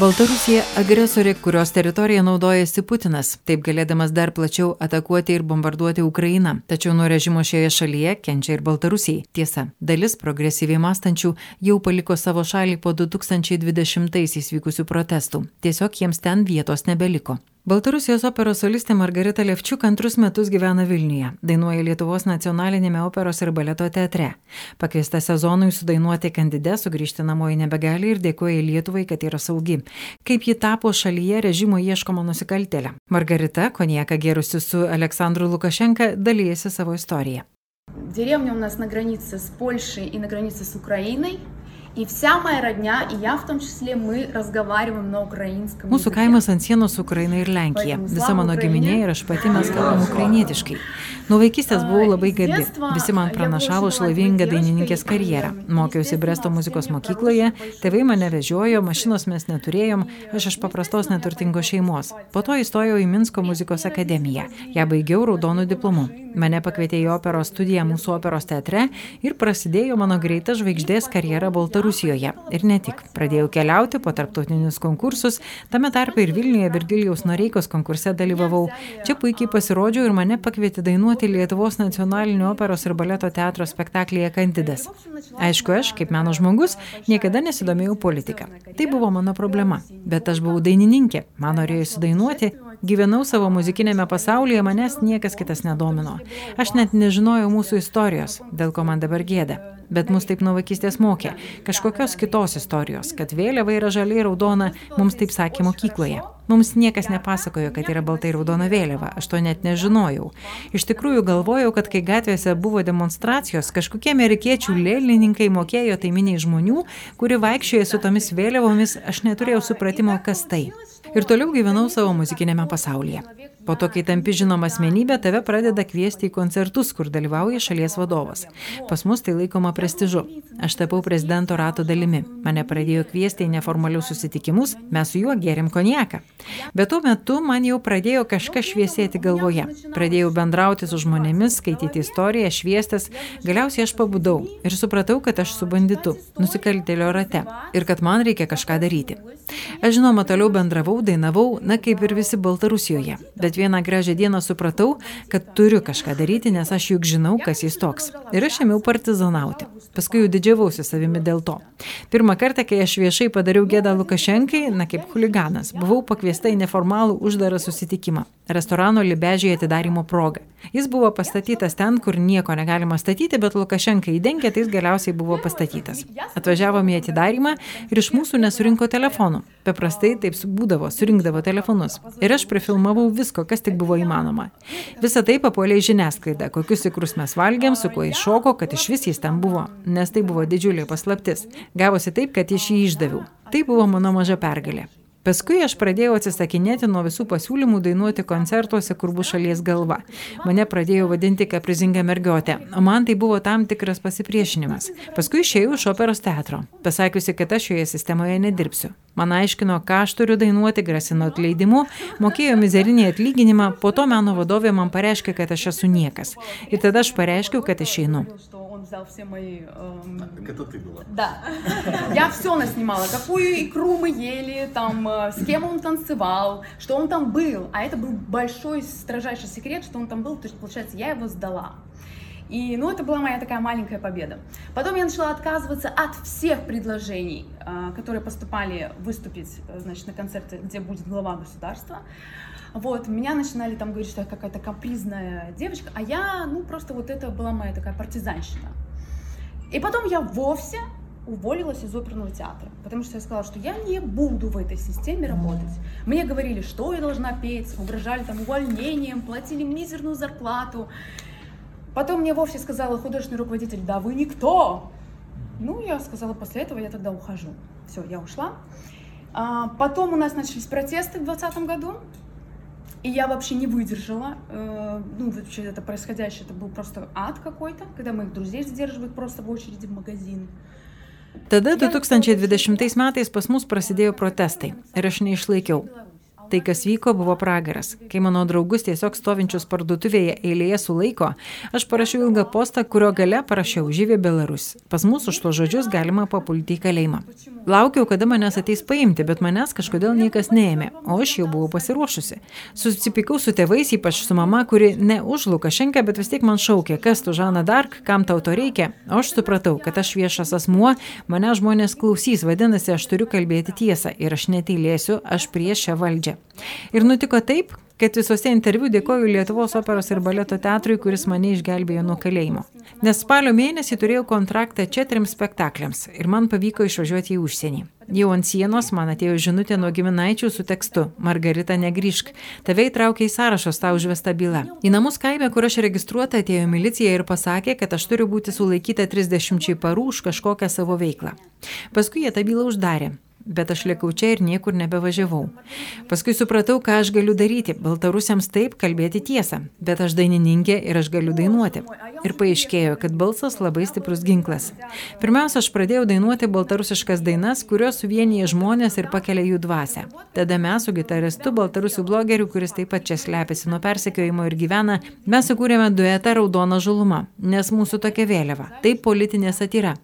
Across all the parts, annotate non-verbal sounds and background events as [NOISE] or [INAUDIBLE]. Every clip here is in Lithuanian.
Baltarusija agresorė, kurios teritoriją naudojasi Putinas, taip galėdamas dar plačiau atakuoti ir bombarduoti Ukrainą. Tačiau nuo režimo šioje šalyje kenčia ir Baltarusijai. Tiesa, dalis progresyviai mąstančių jau paliko savo šalį po 2020-aisiais vykusių protestų. Tiesiog jiems ten vietos nebeliko. Baltarusijos operos solistė Margarita Levčiuk antrus metus gyvena Vilniuje, dainuoja Lietuvos nacionalinėme operos ir baleto teatre. Pakviesta sezonui sudainuoti kandidė, sugrįžti namo į nebegali ir dėkoja Lietuvai, kad yra saugi. Kaip ji tapo šalyje režimo ieškoma nusikaltelė. Margarita, konieka gerusi su Aleksandru Lukašenka, dalyjasi savo istoriją. Деревня у нас на границе с Польшей и на границе с Украиной. И вся моя родня, и я в том числе, мы разговариваем на украинском Mūsų языке. kaimas ant sienos su Ukraina ir Lenkija. Visa mano giminė ir aš pati mes kalbam ukrainietiškai. Nuo vaikystės buvau labai gabi. Visi man pranašavo šlovingą dainininkės karjerą. Mokiausi Bresto muzikos mokykloje, tėvai mane vežiojo, mašinos mes neturėjom, aš iš paprastos neturtingos šeimos. Po to įstojau į Minsko muzikos akademiją. Ja baigiau raudonų diplomu. Mane pakvietė į operos studiją mūsų operos teatre ir prasidėjo mano greita žvaigždės karjera Baltarusijoje. Ir ne tik. Pradėjau keliauti po tarptautinius konkursus, tame tarpe ir Vilniuje Virgilijaus Noreikos konkurse dalyvavau. Čia puikiai pasirodžiau ir mane pakvietė dainuoti Lietuvos nacionalinio operos ir baleto teatro spektaklyje Kandidas. Aišku, aš, kaip meno žmogus, niekada nesidomėjau politika. Tai buvo mano problema. Bet aš buvau dainininkė, man norėjosi dainuoti, gyvenau savo muzikinėme pasaulyje, manęs niekas kitas nedomino. Aš net nežinojau mūsų istorijos, dėl ko man dabar gėda. Bet mus taip nuo vaikystės mokė. Kažkokios kitos istorijos, kad vėliava yra žaliai raudona, mums taip sakė mokykloje. Mums niekas nepasakojo, kad yra baltai raudona vėliava, aš to net nežinojau. Iš tikrųjų galvojau, kad kai gatvėse buvo demonstracijos, kažkokie amerikiečių lėlininkai mokėjo tai miniai žmonių, kuri vaikščioja su tomis vėliavomis, aš neturėjau supratimo, kas tai. Ir toliau gyvenau savo muzikinėme pasaulyje. Po to, kai tampi žinoma asmenybė, tave pradeda kviesti į koncertus, kur dalyvauja šalies vadovas. Pas mus tai laikoma prestižu. Aš tapau prezidento rato dalimi. Mane pradėjo kviesti į neformalius susitikimus, mes su juo gėrėm konjaką. Bet tuo metu man jau pradėjo kažkas šviesėti galvoje. Pradėjau bendrauti su žmonėmis, skaityti istoriją, šviestas. Galiausiai aš pabudau ir supratau, kad aš su banditu, nusikaltėlio rate ir kad man reikia kažką daryti. Aš žinoma toliau bendravau, dainavau, na kaip ir visi Baltarusijoje. Bet vieną gražią dieną supratau, kad turiu kažką daryti, nes aš juk žinau, kas jis toks. Ir aš ėmiau partizanauti. Paskui jau didžiavausi savimi dėl to. Pirmą kartą, kai aš viešai padariau gėdą Lukašenkai, na kaip huliganas, buvau pakviesta į neformalų uždarą susitikimą. Restorano Libežiai atidarimo proga. Jis buvo pastatytas ten, kur nieko negalima statyti, bet Lukašenka įdengė, tai jis galiausiai buvo pastatytas. Atvažiavome į atidarimą ir iš mūsų nesurinko telefonų. Paprastai taip būdavo, surinkdavo telefonus. Ir aš prifilmavau visko, kas tik buvo įmanoma. Visą tai papuolė į žiniasklaidą, kokius ikrus mes valgėm, su kuo iššoko, kad iš vis jis ten buvo, nes tai buvo didžiulė paslaptis. Gavosi taip, kad iš jį išdaviau. Tai buvo mano maža pergalė. Paskui aš pradėjau atsisakinėti nuo visų pasiūlymų dainuoti koncertuose, kur bus šalies galva. Mane pradėjo vadinti kaprizinga mergiotė, o man tai buvo tam tikras pasipriešinimas. Paskui išėjau iš operos teatro, pasakiusi, kad aš šioje sistemoje nedirbsiu. Man aiškino, ką aš turiu dainuoti, grasino atleidimu, mokėjo mizerinį atlyginimą, po to meno vadovė man pareiškė, kad aš esu niekas. Ir tada aš pareiškiau, kad išeinu. Он взял все мои... эм, Так это ты была. Да. [LAUGHS] Я все наснимала. Какую икру мы ели, там, э, с кем он танцевал, что он там был. А это был большой, строжайший секрет, что он там был. То есть, получается, я его сдала. И, ну, это была моя такая маленькая победа. Потом я начала отказываться от всех предложений, э, которые поступали выступить, э, значит, на концерте, где будет глава государства. Вот, меня начинали там говорить, что я какая-то капризная девочка, а я, ну, просто вот это была моя такая партизанщина. И потом я вовсе уволилась из оперного театра, потому что я сказала, что я не буду в этой системе работать. Мне говорили, что я должна петь, угрожали там увольнением, платили мизерную зарплату. Потом мне вовсе сказала художественный руководитель, да вы никто. Ну, я сказала, после этого я тогда ухожу. Все, я ушла. А, потом у нас начались протесты в 2020 году. И я вообще не выдержала. Э, Ну, вообще это происходящее, это был просто ад какой-то, когда моих друзей задерживают просто в очереди в магазин. Tada 2020 metais pas mus prasidėjo protestai ir aš neišlaikiau. Tai, kas vyko, buvo pragaras. Kai mano draugus tiesiog stovinčius parduotuvėje eilėje sulaiko, aš parašiau ilgą postą, kurio gale parašiau žyvė Belarus. Pas mus už tuos žodžius galima papulti į kalėjimą. Laukiau, kada manęs ateis paimti, bet manęs kažkodėl niekas neėmė, o aš jau buvau pasiruošusi. Susipykau su tėvais, ypač su mama, kuri ne už Lukašenką, bet vis tiek man šaukė, kas tu Žana Dark, kam tau to reikia. O aš supratau, kad aš viešas asmuo, mane žmonės klausys, vadinasi, aš turiu kalbėti tiesą ir aš netylėsiu, aš prieš šią valdžią. Ir nutiko taip, kad visuose interviu dėkoju Lietuvos operos ir baleto teatrui, kuris mane išgelbėjo nuo kalėjimo. Nes spalio mėnesį turėjau kontraktą čia trims spektakliams ir man pavyko išvažiuoti į užsienį. Jau ant sienos man atėjo žinutė nuo giminaičių su tekstu Margarita negryžk, tave įtraukė į sąrašos tau užvesta byla. Į namus kaime, kur aš registruota, atėjo milicija ir pasakė, kad aš turiu būti sulaikyta 30 parų už kažkokią savo veiklą. Paskui jie tą bylą uždarė bet aš likau čia ir niekur nebevažiavau. Paskui supratau, ką aš galiu daryti. Baltarusiams taip kalbėti tiesą, bet aš dainininkė ir aš galiu dainuoti. Ir paaiškėjo, kad balsas labai stiprus ginklas. Pirmiausia, aš pradėjau dainuoti baltarusiškas dainas, kurios suvienyje žmonės ir pakelia jų dvasę. Tada mes su gitaristu, baltarusių blogeriu, kuris taip pat čia slepiasi nuo persekiojimo ir gyvena, mes sukūrėme duetą Raudona žaluma, nes mūsų tokia vėliava. Tai politinė satyra.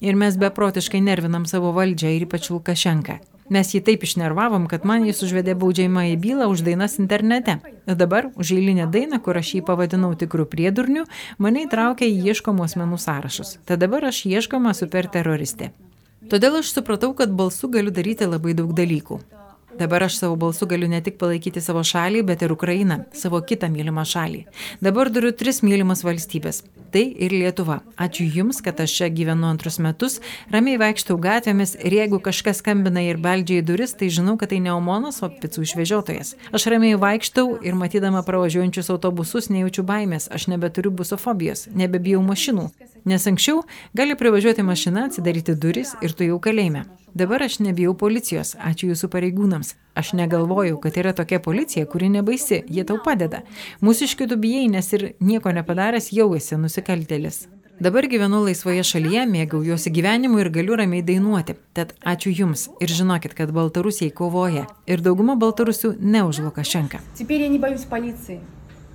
Ir mes beprotiškai nervinam savo valdžią ir ypač Lukašenką. Mes jį taip išnervavom, kad man jis užvedė baudžiamą į bylą už dainas internete. Dabar už eilinę dainą, kur aš jį pavadinau tikrų priedurnių, mane įtraukė į ieškomų asmenų sąrašus. Tad dabar aš ieškoma superteroristė. Todėl aš supratau, kad balsu galiu daryti labai daug dalykų. Dabar aš savo balsu galiu ne tik palaikyti savo šalį, bet ir Ukrainą, savo kitą mylimą šalį. Dabar turiu tris mylimas valstybės. Tai ir Lietuva. Ačiū Jums, kad aš čia gyvenu antrus metus, ramiai vaikštau gatvėmis ir jeigu kažkas skambina ir beldžia į duris, tai žinau, kad tai ne Omonas, o picų išvežiotojas. Aš ramiai vaikštau ir matydama pravažiuojančius autobusus nejaučiu baimės, aš nebeturiu busofobijos, nebebijau mašinų. Nes anksčiau gali privažiuoti mašina, atsidaryti duris ir tu jau kalėjime. Dabar aš nebijau policijos, ačiū jūsų pareigūnams. Aš negalvojau, kad yra tokia policija, kuri nebaisi, jie tau padeda. Mūsiškių tu bijai, nes ir nieko nepadaręs jau esi nusikaltėlis. Dabar gyvenu laisvoje šalyje, mėgaujuosi gyvenimu ir galiu ramiai dainuoti. Tad ačiū Jums ir žinokit, kad Baltarusiai kovoja. Ir dauguma Baltarusių ne už Lukašenką. Теперь я не боюсь полиции.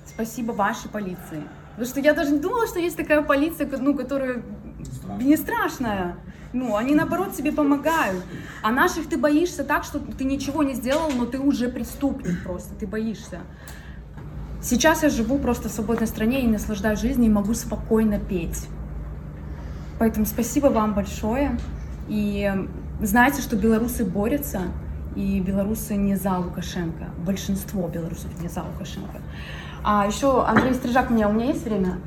Спасибо вашей полиции. Потому что я даже не думала, что есть такая полиция, ну, которая не страшная. Ну, они наоборот тебе помогают. А наших ты боишься так, что ты ничего не сделал, но ты уже преступник просто, ты боишься. Сейчас я живу просто в свободной стране и наслаждаюсь жизнью и могу спокойно петь. Поэтому спасибо вам большое. И знаете, что белорусы борются, и белорусы не за Лукашенко. Большинство белорусов не за Лукашенко. А еще Андрей Стрижак, меня, у меня есть время,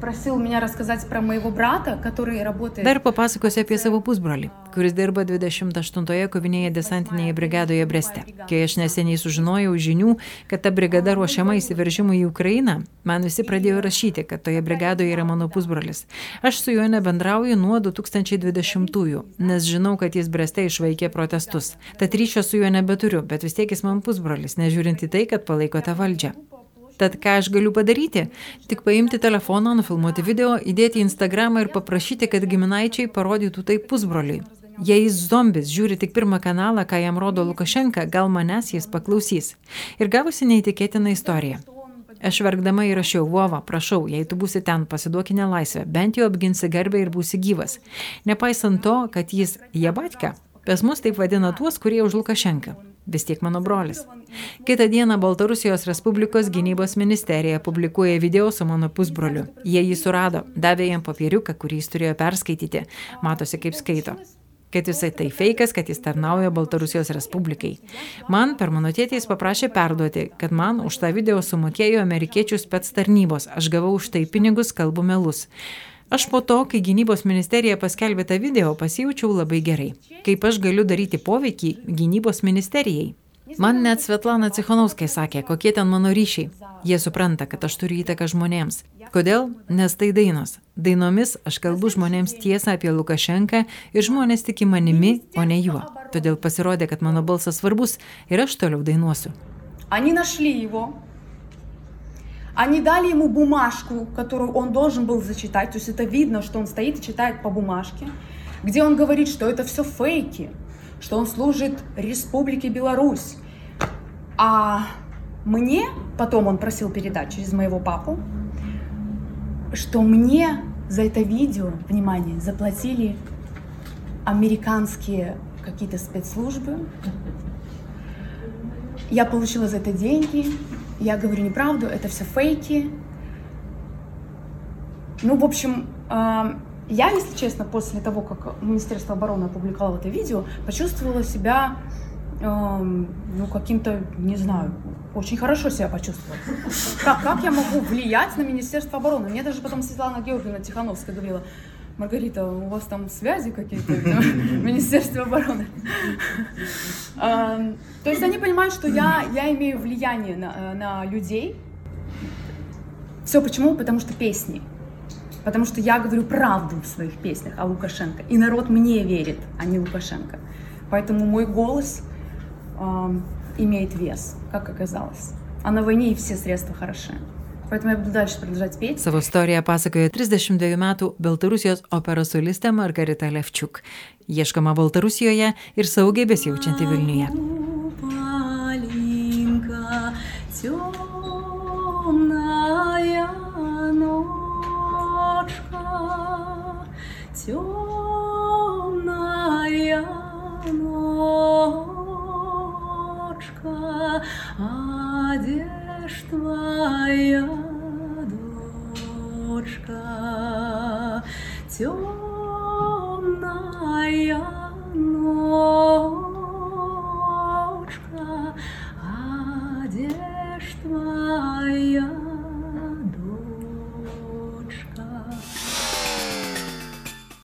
просил меня рассказать про моего брата, который работает... Dar papasakosiu apie savo pusbrolį, kuris dirba 28-oje kovinėje desantinėje brigadoje Breste. Kai aš neseniai sužinojau žinių, kad ta brigada ruošiama įsiveržimui į Ukrainą, man visi pradėjo rašyti, kad toje brigadoje yra mano pusbrolis. Aš su juo nebendrauju nuo 2020-ųjų, nes žinau, kad jis Breste išvaikė protestus. Tad ryšio su juo nebeturiu, bet vis tiek jis man pusbrolis, nežiūrint į tai, kad palaiko tą valdžią. Tad ką aš galiu padaryti? Tik paimti telefoną, nufilmuoti video, įdėti į Instagramą ir paprašyti, kad giminaičiai parodytų tai pusbroliui. Jei jis zombis žiūri tik pirmą kanalą, ką jam rodo Lukašenka, gal manęs jis paklausys. Ir gavusi neįtikėtiną istoriją. Aš verkdama įrašiau, Vova, prašau, jei tu būsi ten, pasiduok į nelaisvę, bent jau apginsi garbę ir būsi gyvas. Nepaisant to, kad jis jebatka, pas mus taip vadina tuos, kurie už Lukašenką vis tiek mano brolis. Kitą dieną Baltarusijos Respublikos gynybos ministerija publikuoja video su mano pusbroliu. Jie jį surado, davė jam papieriuką, kurį jis turėjo perskaityti. Matosi, kaip skaito. Kad visai tai feikas, kad jis tarnauja Baltarusijos Respublikai. Man per mano tėtį jis paprašė perduoti, kad man už tą video sumokėjo amerikiečių spets tarnybos. Aš gavau už tai pinigus, kalbu melus. Aš po to, kai gynybos ministerija paskelbė tą video, pasijaučiau labai gerai. Kaip aš galiu daryti poveikį gynybos ministerijai. Man net Svetlana Cichanovskai sakė, kokie ten mano ryšiai. Jie supranta, kad aš turiu įtaką žmonėms. Kodėl? Nes tai dainos. Dainomis aš kalbu žmonėms tiesą apie Lukašenką ir žmonės tiki manimi, o ne juo. Todėl pasirodė, kad mano balsas svarbus ir aš toliau dainuosiu. Они нашли его, Они дали ему бумажку, которую он должен был зачитать. То есть это видно, что он стоит и читает по бумажке, где он говорит, что это все фейки, что он служит Республике Беларусь. А мне потом он просил передать через моего папу, что мне за это видео, внимание, заплатили американские какие-то спецслужбы. Я получила за это деньги. Я говорю неправду, это все фейки. Ну, в общем, я, если честно, после того, как Министерство обороны опубликовало это видео, почувствовала себя, ну, каким-то, не знаю, очень хорошо себя почувствовала. Как, как я могу влиять на Министерство обороны? Мне даже потом Светлана Георгиевна Тихановская говорила, Маргарита, у вас там связи какие-то [LAUGHS] в Министерстве обороны? То есть они понимают, что я, я имею влияние на, на людей. Все почему? Потому что песни. Потому что я говорю правду в своих песнях о Лукашенко. И народ мне верит, а не Лукашенко. Поэтому мой голос э, имеет вес, как оказалось. А на войне и все средства хороши. Поэтому я буду дальше продолжать петь. Savo istoriją pasakoja 32 metų Baltarusijos operos solistė Margarita Levčiuk. Ieškama Baltarusijoje ir saugiai besijaučianti Vilniuje. Темная Ночка, одежь твоя, дочка, темная